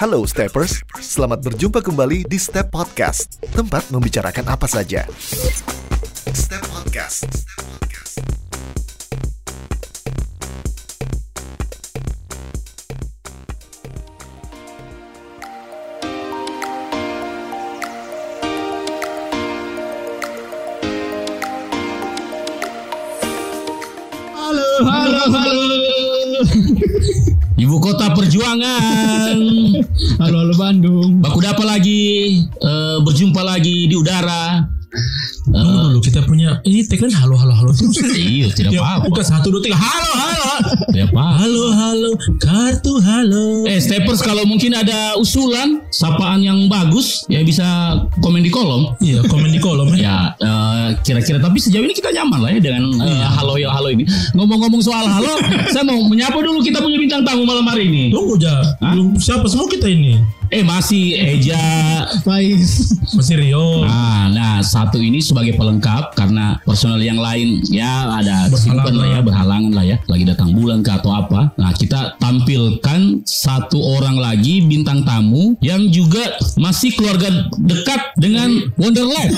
Halo Steppers, selamat berjumpa kembali di Step Podcast, tempat membicarakan apa saja. Step Podcast. Halo halo Bandung. Baku dapa lagi, eh, berjumpa lagi di udara. Tunggu kita punya ini tagline halo halo halo terus. Iya, tidak Ya, apa-apa. bukan satu dua tiga halo halo. Tidak apa. Halo halo kartu halo. Eh, Steppers kalau mungkin ada usulan, sapaan yang bagus, ya bisa komen di kolom. Iya komen di kolom ya. Ya, eh, kira-kira tapi sejauh ini kita nyaman lah ya dengan eh, halo ya halo ini. Ngomong-ngomong soal halo, saya mau menyapa dulu kita punya bintang tamu malam hari ini. Tunggu ja. Hah? Belum siapa semua kita ini? Eh masih Eja Faiz. Masih Rio. Nah, nah satu ini sebagai pelengkap karena personel yang lain ya ada kesibukan lah ya berhalangan lah ya lagi datang bulan ke atau apa. Nah kita tampilkan satu orang lagi bintang tamu yang juga masih keluarga dekat dengan Wonderland.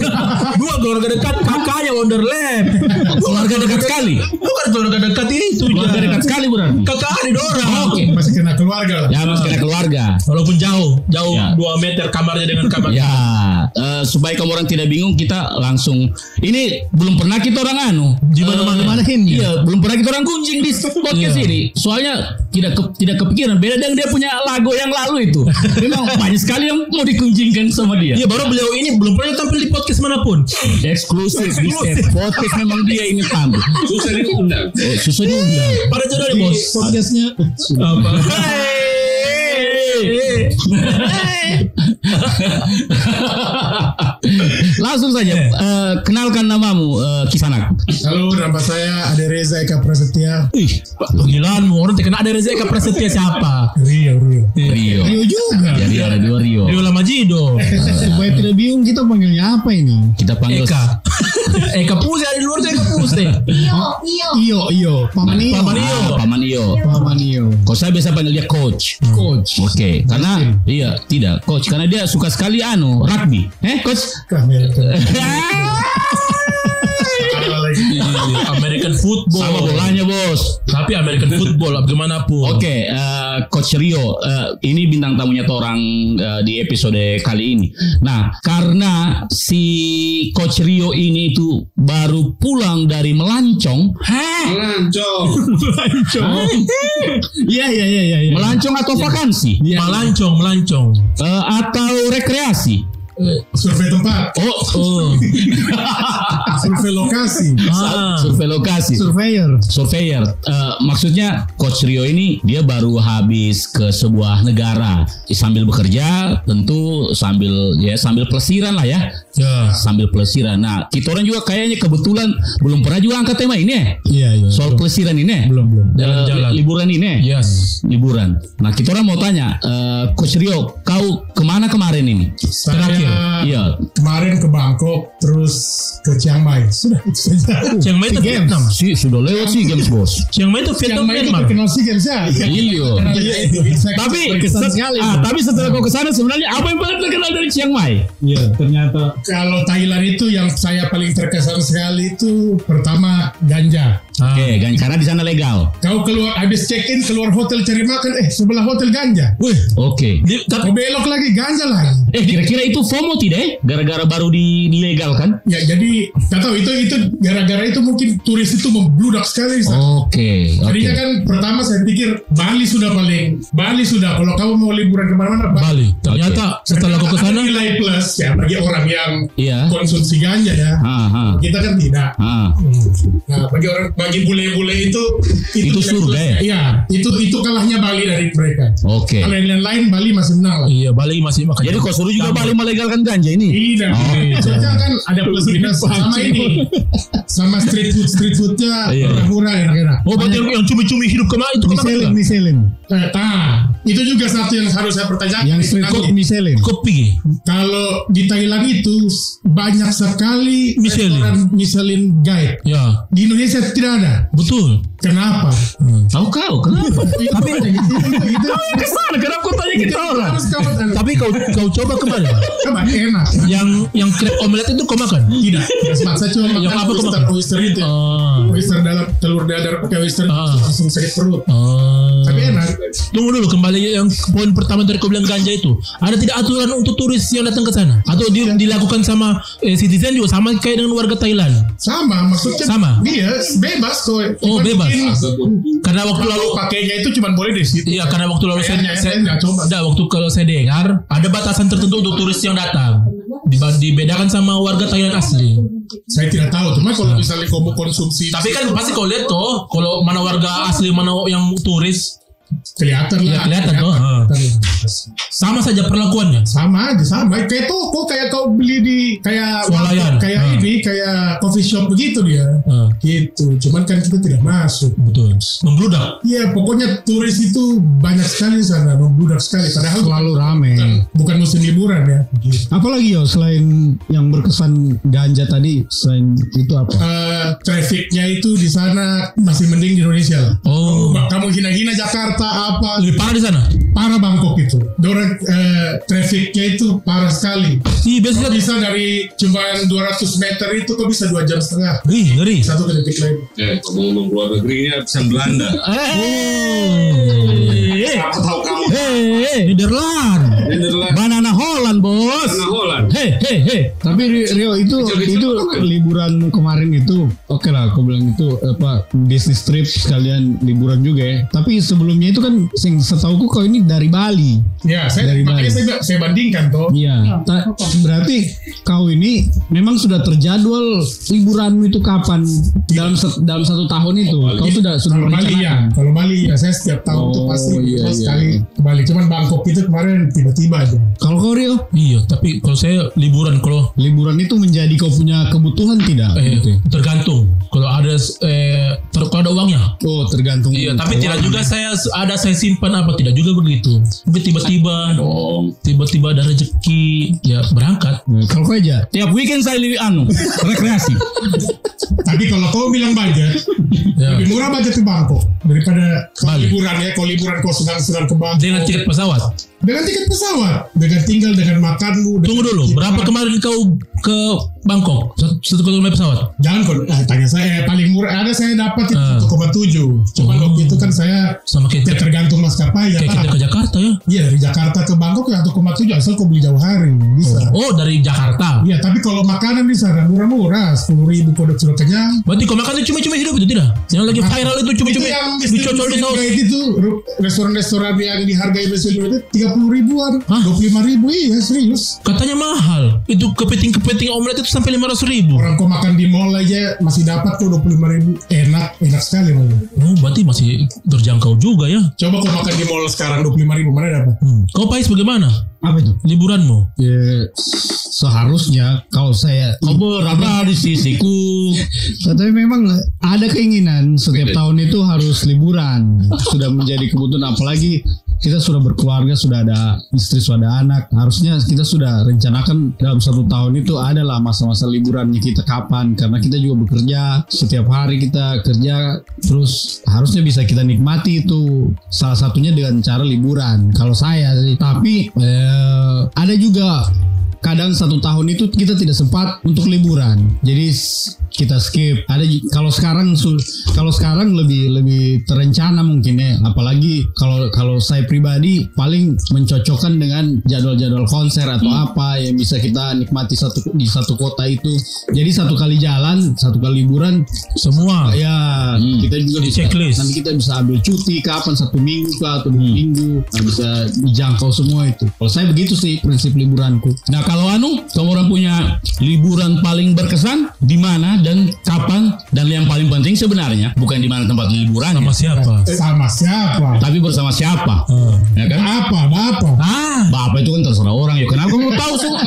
Dua keluarga dekat kakaknya Wonderland. keluarga dekat sekali. Bukan keluarga dekat itu. Keluarga dekat sekali berarti. Kakak di Dora. Oke. masih kena keluarga lah. Ya masih kena keluarga. Walaupun jauh, jauh Ya. 2 meter kamarnya dengan kamar. Ya, eh, supaya kamu orang tidak bingung, kita langsung ini belum pernah kita orang anu. Di mana-mana. Eh, Mana ini? Iya, belum pernah kita orang gunjing di podcast Iya. ini. Soalnya tidak ke- tidak kepikiran beda dengan dia punya lagu yang lalu itu. Memang banyak sekali yang mau dikunjingkan sama dia. Iya baru beliau ini belum pernah tampil di podcast mana pun. Eksklusif di podcast memang dia ini tampil. Susah diundang. Oh, susah diundang. Pada jodoh bos. Podcastnya Apa? Langsung saja eh, kenalkan namamu eh, Kisanak. Halo, nama saya Ade Reza Eka Prasetya. Ih, Panggilanmu orang terkena ada Reza Eka Prasetya siapa? Rio, Rio. Rio. Rio juga. Jadi ada dua Rio. Rio Lamajido. Supaya tidak bingung kita panggilnya apa ini? Kita panggil Eka. Eka Puse ada di luar tuh Eka Puse. Iyo, Iyo. Paman Iyo. Paman Iyo. Ah, Paman Iyo. Paman Iyo. Kok saya biasa panggil dia coach. Coach. Oke, karena iya tidak coach karena dia suka sekali anu rugby. Eh coach? Amerika. Tapi American football bagaimanapun. Oke, eh, coach Rio, eh, ini bintang tamunya orang eh, di episode kali ini. Nah, karena si coach Rio ini itu baru pulang dari melancong, Melancong. Iya, iya, iya, iya. iya. melancong atau vakansi, Melancong, melancong. Eh, atau rekreasi. Survei tempat. Oh, oh. Survei lokasi. Ah. survei lokasi. Surveyor. surveyor. Eh, maksudnya Coach Rio ini dia baru habis ke sebuah negara sambil bekerja, tentu sambil ya sambil pelesiran lah ya, Ya. sambil pelesiran. Nah, kita orang juga kayaknya kebetulan belum pernah juga angkat tema ini ya, Iya, iya. soal pelesiran ini. ya? Belum, belum. Eh, Jalan-jalan. liburan ini. ya? Yes. Liburan. Nah, kita orang mau tanya, eh, Coach Rio, kau ke mana kemarin ini? Saya Iya. kemarin ke Bangkok, terus ke Chiang Mai. Sudah, itu saja. Chiang Mai itu. Vietnam. Si sudah lewat sih games bos. Chiang Mai itu Chiang Vietnam Mai itu Myanmar. terkenal Sea Games ya. Iya. Iya, Tapi ah, tapi setelah kau ke sana sebenarnya apa yang paling terkenal dari Chiang Mai? Iya, ternyata kalau Thailand itu yang saya paling terkesan sekali itu pertama ganja. Ah. Oke, kan karena di sana legal. Kau keluar habis check in keluar hotel cari makan, eh sebelah hotel ganja. Wih. Oke. Tapi Kau belok lagi ganja lagi. Eh kira-kira itu FOMO tidak? eh? Gara-gara baru di dilegal kan? Ya jadi nggak tahu itu itu gara-gara itu mungkin turis itu membludak sekali. Oke, oke. Tadinya kan pertama saya pikir Bali sudah paling Bali sudah kalau kamu mau liburan ke mana-mana Bali. Bali. Ternyata setelah kau ke sana nilai plus ya bagi orang yang Iya. konsumsi ganja ya. Ah, ah, Kita kan tidak. ah. Nah, bagi orang bagi bule-bule itu Itu nilai surga ya? Iya, itu itu kalahnya Bali dari mereka. Oke. Kalau yang lain Bali masih menang lah. Iya, Bali masih makan. Jadi kau suruh juga Bali melegalkan ganja ini? Tidak. Oh. Soalnya kan ada plus minus sama ini. Sama street food street foodnya Iya. murah-murah enak-enak. Oh, berarti yang, yang cumi-cumi hidup ke mana itu kenapa? Miselin, miselin. Eh, nah, itu juga satu yang harus saya pertanyakan. Yang Itu street food Michelin. Kopi. Kalau di Thailand itu banyak sekali Michelin. Michelin Guide. Ya, Di Indonesia tidak ada. betul. Kenapa? Tahu kau kenapa? Tapi itu Ke sana, kenapa kau tanya kita orang? Tapi kau kau coba kemarin. coba enak. yang yang crab omelet itu kau makan? Tidak. Saya cuma Yang makan apa kau oyster, makan? oyster itu. Ah. Oyster dalam telur dadar pakai oyster Ah. langsung sakit perut. Ah. Tunggu dulu kembali yang poin pertama dari kau bilang ganja itu. Ada tidak aturan untuk turis yang datang ke sana? Atau di- dilakukan sama eh, citizen juga sama kayak dengan warga Thailand? Sama, maksudnya Sama? Dia bebas kok. Oh, bebas. mungkin Karena waktu lalu pakainya itu cuma boleh di situ. Iya karena waktu lalu saya, saya, saya coba. Nggak, waktu kalau saya dengar ada batasan tertentu untuk turis yang datang dibedakan sama warga Thailand asli. Saya tidak tahu, cuma kalau misalnya kamu konsumsi Tapi kan pasti kau lihat tuh kalau mana warga asli mana yang turis kelihatan ya lah. kelihatan tuh. Sama saja perlakuannya. Sama aja sama kayak toko kayak kau beli di kayak Swalayan. kayak Ah. ini kayak coffee shop begitu dia. Ah, Gitu. Cuman kan kita tidak masuk. betul. Membludak. Iya, pokoknya turis itu banyak sekali di sana, membludak sekali. Padahal Selalu rame. bukan, bukan musim liburan ya. Gitu. Apalagi yo selain yang berkesan ganja tadi, selain itu apa? Eh, trafficnya itu di sana masih mending di Indonesia lah. Oh. Kamu- Kamu hina-hina Jakarta apa? Lebih parah di sana. Parah Bangkok itu. Dorang eh, trafficnya itu parah sekali. Iya Kau biasanya. bisa dari cuma 200 meter itu kok bisa dua jam setengah. Ih, ngeri. Satu ke titik lain. Eh, ngomong luar negeri ini bisa Belanda. Eh, Aku tahu kamu. Nederland. Nederland. Banana Holland, bos. Karena Holland. Hei, hei, hei. Tapi Ri- Rio itu itu liburan kemarin itu oke lah aku bilang itu apa bisnis trip sekalian liburan juga ya. Tapi sebelumnya itu kan sing setauku kau ini dari Bali. Ya, saya Dari makanya Bali. saya, saya bandingkan toh. Iya. Ta- berarti kau ini memang sudah terjadwal liburanmu itu kapan dalam set- dalam satu tahun itu kau sudah sudah Kalau Bali ya, kalau Bali ya saya setiap tahun tuh Oh, pasti iya, iya, sekali iya. ke Bali. Cuman Bangkok itu kemarin tiba-tiba aja. Kalau kau Rio Iya, tapi kalau saya liburan kalau liburan itu menjadi kau punya kebutuhan tidak? eh, Gitu. tergantung. Kalau ada eh ter- kalau ada uangnya. Oh tergantung. Iya, tapi tidak juga saya ada saya simpan apa tidak juga begitu. Tapi tiba-tiba Dong. tiba-tiba ada rezeki ya berangkat. Kalau kau aja Tiap weekend saya li- anu rekreasi. Tapi kalau kau bilang budget, Ya. lebih murah budget ke Bangkok daripada kalau liburan ya. Kalau liburan kau sedang-sedang ke Bangkok Dengan tiket pesawat. Dengan tiket pesawat, dengan tinggal, dengan makanmu. Tunggu dulu, berapa kemarin kau ke Bangkok? Satu, satu naik pesawat. Jangan kau eh, tanya saya eh, paling murah ada saya dapat itu Ah. 1,7. Cuman Oh. waktu itu kan saya Sama ya kayak, tergantung maskapai ya. kayak kita ke Jakarta ya. Iya dari Jakarta ke Bangkok ya 1,7 asal kau beli jauh hari bisa. Oh, dari Jakarta. Iya tapi kalau makanan di sana murah-murah sepuluh ribu udah sudah kenyang. Berarti kau makan itu cumi-cumi hidup itu tidak? Yang lagi viral itu cumi-cumi itu yang dicocol di saus. Itu restoran-restoran yang dihargai Muslim itu tiga puluh ribuan, Hah? dua puluh lima ribu iya serius. Katanya mahal. Itu kepiting-kepiting omelet itu sampai 500 ribu. Orang kau makan di mall aja masih dapat tuh dua puluh lima ribu, enak enak sekali malah. Oh, berarti masih terjangkau juga ya. Coba kau makan di mall sekarang dua puluh lima ribu mana dapat? Hmm. Kau Pais bagaimana? apa itu? Liburanmu? Ya, seharusnya kalau saya Kau berada di sisiku. Tapi memang ada keinginan setiap tahun itu harus liburan. Sudah menjadi kebutuhan apalagi kita sudah berkeluarga, sudah ada istri, sudah ada anak. Harusnya kita sudah rencanakan dalam satu tahun itu adalah masa-masa liburannya kita kapan. Karena kita juga bekerja setiap hari kita kerja terus harusnya bisa kita nikmati itu. Salah satunya dengan cara liburan. Kalau saya sih. Tapi eh, ada juga kadang satu tahun itu kita tidak sempat untuk liburan. Jadi kita skip. Ada kalau sekarang kalau sekarang lebih lebih terencana mungkin ya. Apalagi kalau kalau saya pribadi paling mencocokkan dengan jadwal-jadwal konser atau apa yang bisa kita nikmati satu di satu kota itu. Jadi satu kali jalan satu kali liburan Semua. ya kita juga Di bisa checklist. nanti kita bisa ambil cuti kapan satu minggu kah atau dua minggu. Nah, bisa dijangkau semua itu. Kalau saya begitu sih prinsip liburanku. Nah kalau anu, kamu orang punya liburan paling berkesan di mana dan kapan dan yang paling penting sebenarnya bukan di mana tempat liburan, Sama siapa? Sama siapa? tapi bersama siapa? Hmm. Ya kan? Apa? Apa? Ah, apa itu kan terserah orang ya. Kenapa kamu tahu semua?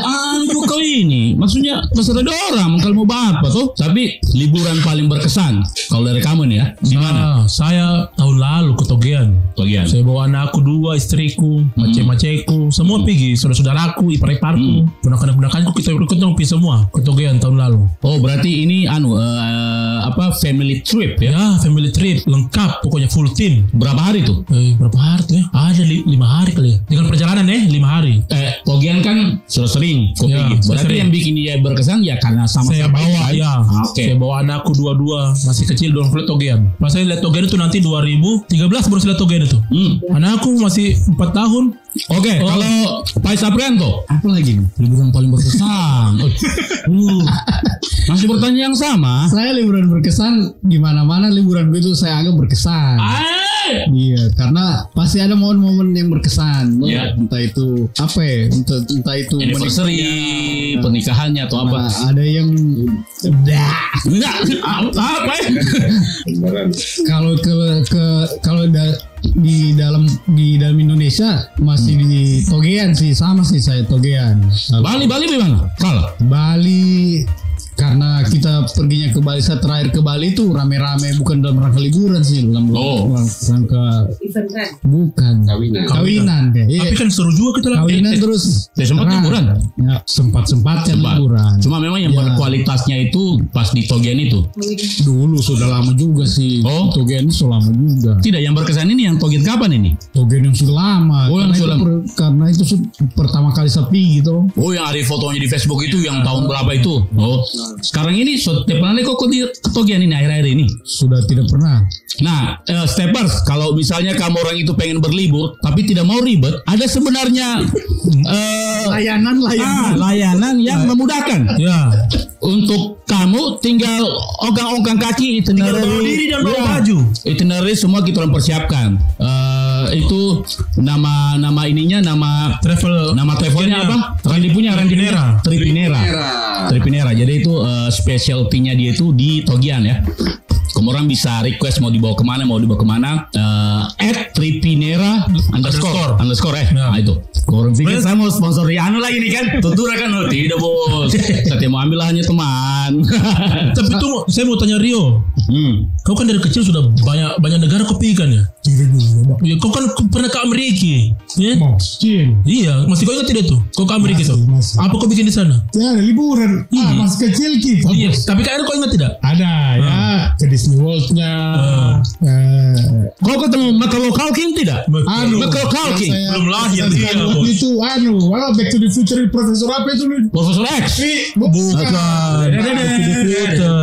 Aduh kau ini, maksudnya terserah ada orang kalau mau apa tuh. Tapi liburan paling berkesan kalau dari kamu nih ya, di mana? Ah, saya tahun lalu ke Togean. Bagian. Saya bawa anakku dua, istriku, mace-maceku, semua pergi. Saudara-saudaraku, ipar-iparku, ponakan-ponakanku kita ikut pergi semua ke Togean tahun lalu. Oh berarti ini anu eh, apa family trip ya? Ya, family trip lengkap, pokoknya full team. Berapa hari tuh? Eh, berapa hari tuh ya? Ada li- lima hari kali ya. Dengan perjalanan ya, lima hari. Eh, Togian kan sudah sering kau Ya, Berarti sering. yang bikin dia berkesan ya karena sama-sama saya bawa ya, Oke. saya bawa anakku dua-dua masih kecil doang lihat Togean. Pas saya lihat Togean itu nanti 2013 baru saya lihat Togean itu. Hmm. Anakku masih 4 tahun. Oke, Oh. kalau Pak Saprianto, Apa lagi? liburan paling berkesan. uh, masih bertanya yang sama. Saya liburan berkesan di mana-mana liburan itu saya anggap berkesan. Ah, Iya, karena pasti ada momen-momen yang berkesan. Iya. Entah itu apa ya, entah, entah itu anniversary, pernikahannya atau apa? Nah, ada yang Dah. Enggak, apa ya? kalau ke ke kalau da- di dalam di dalam Indonesia masih di Togean sih sama sih saya Togean. Bali, Bali gimana? Kalah. Bali karena kita perginya ke Bali saya terakhir ke Bali itu rame-rame bukan dalam rangka liburan sih dalam Oh. rangka bukan kawinan kawinan ya. Iya. Tapi kan seru juga kita lah. kawinan terus Ya, sempat liburan. ya, sempat sempatnya Sempat. liburan Cuma memang yang Ya. berkualitasnya itu pas di Togian itu. dulu sudah lama juga sih Oh. Togean itu sudah lama juga Tidak, yang berkesan ini yang Togian kapan ini? Togen yang sudah lama. Oh, karena yang itu sudah lama. per- karena itu pertama kali sepi gitu. Oh yang ada fotonya di Facebook itu yang tahun berapa itu? Oh sekarang ini setiap kali kok kok di ketogian ini akhir-akhir ini. Sudah tidak pernah. Nah, eh, steppers, kalau misalnya kamu orang itu pengen berlibur tapi tidak mau ribet, ada sebenarnya eh, Layanan ah, layanan yang memudahkan Ya. untuk kamu tinggal ogang-ogang kaki itinerary, Tinggal bawa diri dan bawa Ya, baju. itinerary semua kita persiapkan. Eh, itu nama nama ininya nama Travel Nama travelnya apa? Randy punya Randy? Tripinera. Tripinera. Tripinera. Jadi itu uh, specialty-nya dia itu di Togian ya. Kamu orang bisa request mau dibawa ke mana, mau dibawa ke mana. Uh, at Tripinera underscore. Underscore eh. Ya. Nah, itu. Orang pikir saya mau sponsori anu lagi nih kan. Tutura kan. Oh, tidak bos. Saya mau ambil hanya teman. Tapi tuh saya mau tanya Rio. hmm. Kau kan dari kecil sudah banyak banyak negara kau pergi kan ya? Ya, kau kan pernah ke Amerika, ya? Masjid. Iya, masih kau ingat tidak tuh? Kau ke Amerika Masih, tuh? masih. Apa kau bikin di sana? Ya ada liburan. Ah, masih kecil kita. Iya, tapi kan kau ingat tidak? Ada ya ke Disney World-nya. Eh, Kau ketemu Macaulay Culkin tidak? anu, yang Culkin. Belum lahir dia, itu anu, wah Back to the Future Profesor apa itu? Profesor X. Bukan.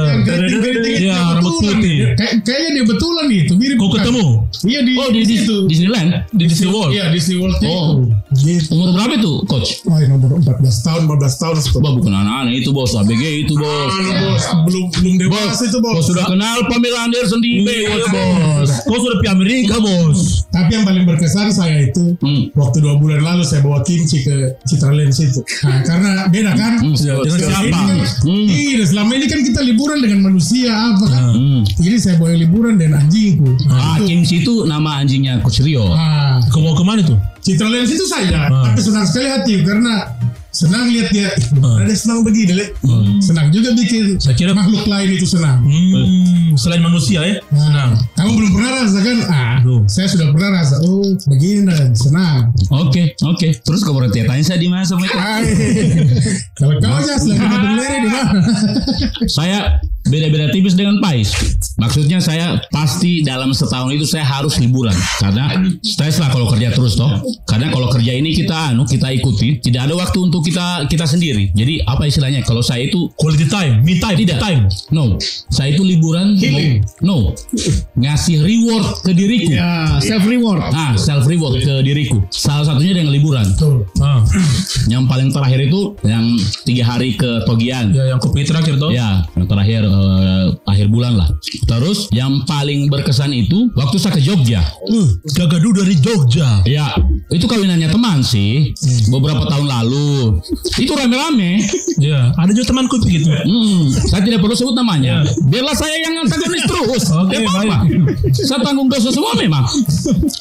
Iya, itu rambut betulan. putih. Kayak- Kayaknya dia betulan itu, mirip. Kau ketemu Iya di, Oh di, di situ. Disneyland. di Disney World. Iya Disney World Oh. Gitu. Umur berapa itu, coach? Wah, nomor 14 tahun, 15 tahun. Bukan anak-anak itu bos, ABG itu bos. Anu, bos, belum belum dewasa itu bos. Bos sudah kenal Pamela Anderson di Baywatch bos. Kau sudah pergi Amerika, bos. Tapi yang paling berkesan saya itu Hmm. waktu dua bulan lalu saya bawa kimchi ke Citralens itu. Nah, karena beda kan? Hmm. Dengan Selama siapa? ini kan- Hmm. Iya, selama ini kan kita liburan dengan manusia apa kan? Hmm. Ini saya bawa liburan dengan anjingku. Ah, Nah, itu. Kimchi itu nama anjingnya Coach Rio. Ah, Kau mau ke mana tuh? Citralens itu saja, Ah. tapi senang sekali hati karena senang lihat dia. Ah. Ada senang begini, Le. Senang juga bikin Saya kira makhluk lain itu senang. Hmm, selain manusia ya. Nah, kamu belum pernah rasakan? Ah, Belum. saya sudah pernah rasa. Oh, begini dan senang. Oke, oke. Terus kamu berarti tanya saya di mana sama. Kalau kau aja beleri di mana? Saya beda-beda tipis dengan Pais. Maksudnya saya pasti dalam setahun itu saya harus liburan karena stres lah kalau kerja terus toh. Karena kalau kerja ini kita anu kita ikuti, tidak ada waktu untuk kita kita sendiri. Jadi apa istilahnya? Kalau saya itu Quality time, me time, tidak time. No, saya itu liburan Healing. no ngasih reward ke diriku. Ya, self reward. Ah, self reward ke diriku. Salah satunya dengan liburan. Ah, Yang paling terakhir itu yang tiga hari ke Togian. ya yang pergi terakhir tuh. Ya, yang terakhir eh, akhir bulan lah. Terus yang paling berkesan itu waktu saya ke Jogja. Uh, Gagadu dari Jogja. Ya, itu kawinannya teman sih beberapa tahun lalu itu rame-rame Ya, ada juga temanku begitu. Hmm, saya tidak perlu sebut namanya. Biarlah saya yang antagonis terus. Oke, Tidak apa-apa. Saya tanggung dosa semua memang.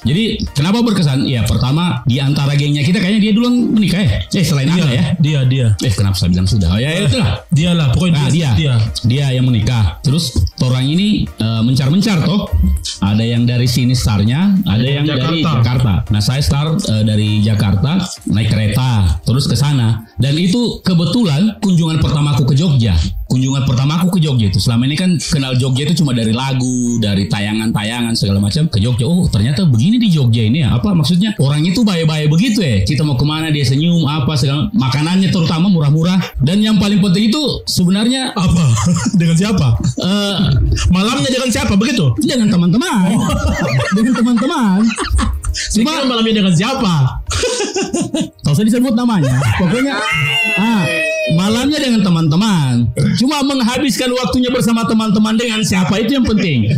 Jadi kenapa berkesan? Ya pertama di antara gengnya kita kayaknya dia duluan menikah ya. Eh selain Angga ya. Dia, dia. Eh kenapa saya bilang sudah? Oh ya itu lah. Dia lah, pokoknya Nah dia, dia. dia, yang menikah. Terus orang ini eh, mencar-mencar toh. Ada yang dari sini startnya, ada yang dari Jakarta. Jakarta. Nah saya start eh, dari Jakarta naik kereta, terus ke sana. Dan itu kebetulan kunjungan pertamaku ke Jogja. Kunjungan pertamaku ke Jogja itu. Selama ini kan kenal Jogja itu cuma dari lagu, dari tayangan-tayangan segala macam ke Jogja. Oh ternyata begini di Jogja ini ya. Apa maksudnya? Orang itu baik-baik begitu ya. Kita mau ke mana dia senyum apa segala makanannya terutama murah-murah. Dan yang paling penting itu sebenarnya Apa? dengan siapa? eh, Malamnya dengan siapa? Begitu? dengan teman-teman, dengan teman-teman. Cuma malamnya dengan siapa? tak usah disebut namanya. Pokoknya ah, malamnya dengan teman-teman. Cuma menghabiskan waktunya bersama teman-teman dengan siapa itu yang penting.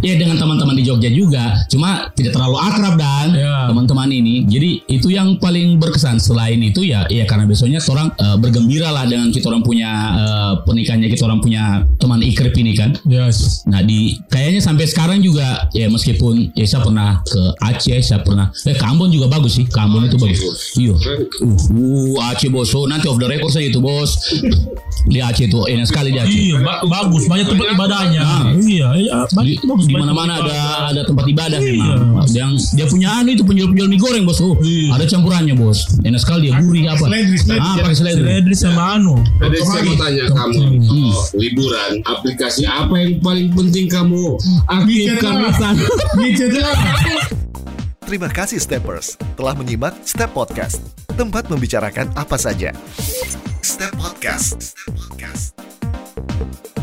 Ya dengan teman-teman di Jogja juga. Cuma tidak terlalu akrab dan Ya. teman-teman ini. Jadi itu yang paling berkesan. Selain itu ya, ya karena besoknya orang eh, bergembira lah dengan kita orang punya eh, pernikahannya kita orang punya teman ikrip ini kan. Yes. Nah di kayaknya sampai sekarang juga ya meskipun ya saya pernah ke Aceh, saya pernah eh ke Ambon juga bagus sih. Ke Ambon itu bagus. Iya. Uh, uh, Aceh bos. So, nanti off the record saya itu bos. Di Aceh itu enak sekali di Aceh. Iya, ba- bagus. Banyak tempat ibadahnya. Iya, iya. Di, Banyak, bagus. di mana-mana ada ada tempat ibadah Iya. memang. Yang dia punya anu itu penjual-penjual mie goreng bos. Oh, Iya. ada campurannya bos. Enak sekali dia gurih apa? Seledri, seledri. Ah, pakai seledri. Seledri sama anu. Ada saya mau tanya kamu oh, liburan aplikasi apa yang paling penting kamu aktifkan di. Terima kasih Steppers telah menyimak Step Podcast, tempat membicarakan apa saja. Step Podcast. Step Podcast.